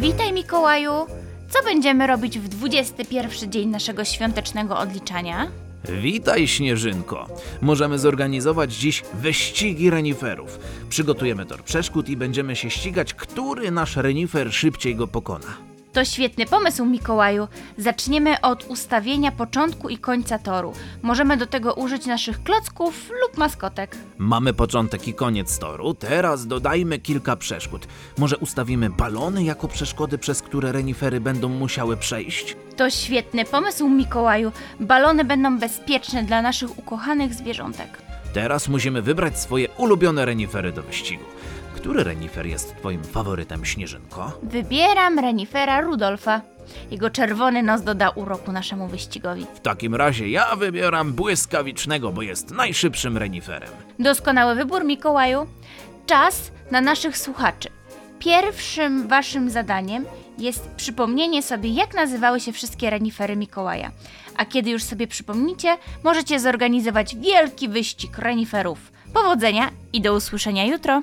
Witaj Mikołaju! Co będziemy robić w 21 dzień naszego świątecznego odliczania? Witaj, Śnieżynko. Możemy zorganizować dziś wyścigi reniferów. Przygotujemy tor przeszkód i będziemy się ścigać, który nasz renifer szybciej go pokona. To świetny pomysł, Mikołaju. Zaczniemy od ustawienia początku i końca toru. Możemy do tego użyć naszych klocków lub maskotek. Mamy początek i koniec toru, teraz dodajmy kilka przeszkód. Może ustawimy balony jako przeszkody, przez które renifery będą musiały przejść? To świetny pomysł, Mikołaju. Balony będą bezpieczne dla naszych ukochanych zwierzątek. Teraz musimy wybrać swoje ulubione renifery do wyścigu. Który renifer jest twoim faworytem, Śnieżynko? Wybieram renifera Rudolfa. Jego czerwony nos doda uroku naszemu wyścigowi. W takim razie ja wybieram błyskawicznego, bo jest najszybszym reniferem. Doskonały wybór, Mikołaju. Czas na naszych słuchaczy. Pierwszym waszym zadaniem jest przypomnienie sobie, jak nazywały się wszystkie renifery Mikołaja. A kiedy już sobie przypomnicie, możecie zorganizować wielki wyścig reniferów. Powodzenia i do usłyszenia jutro.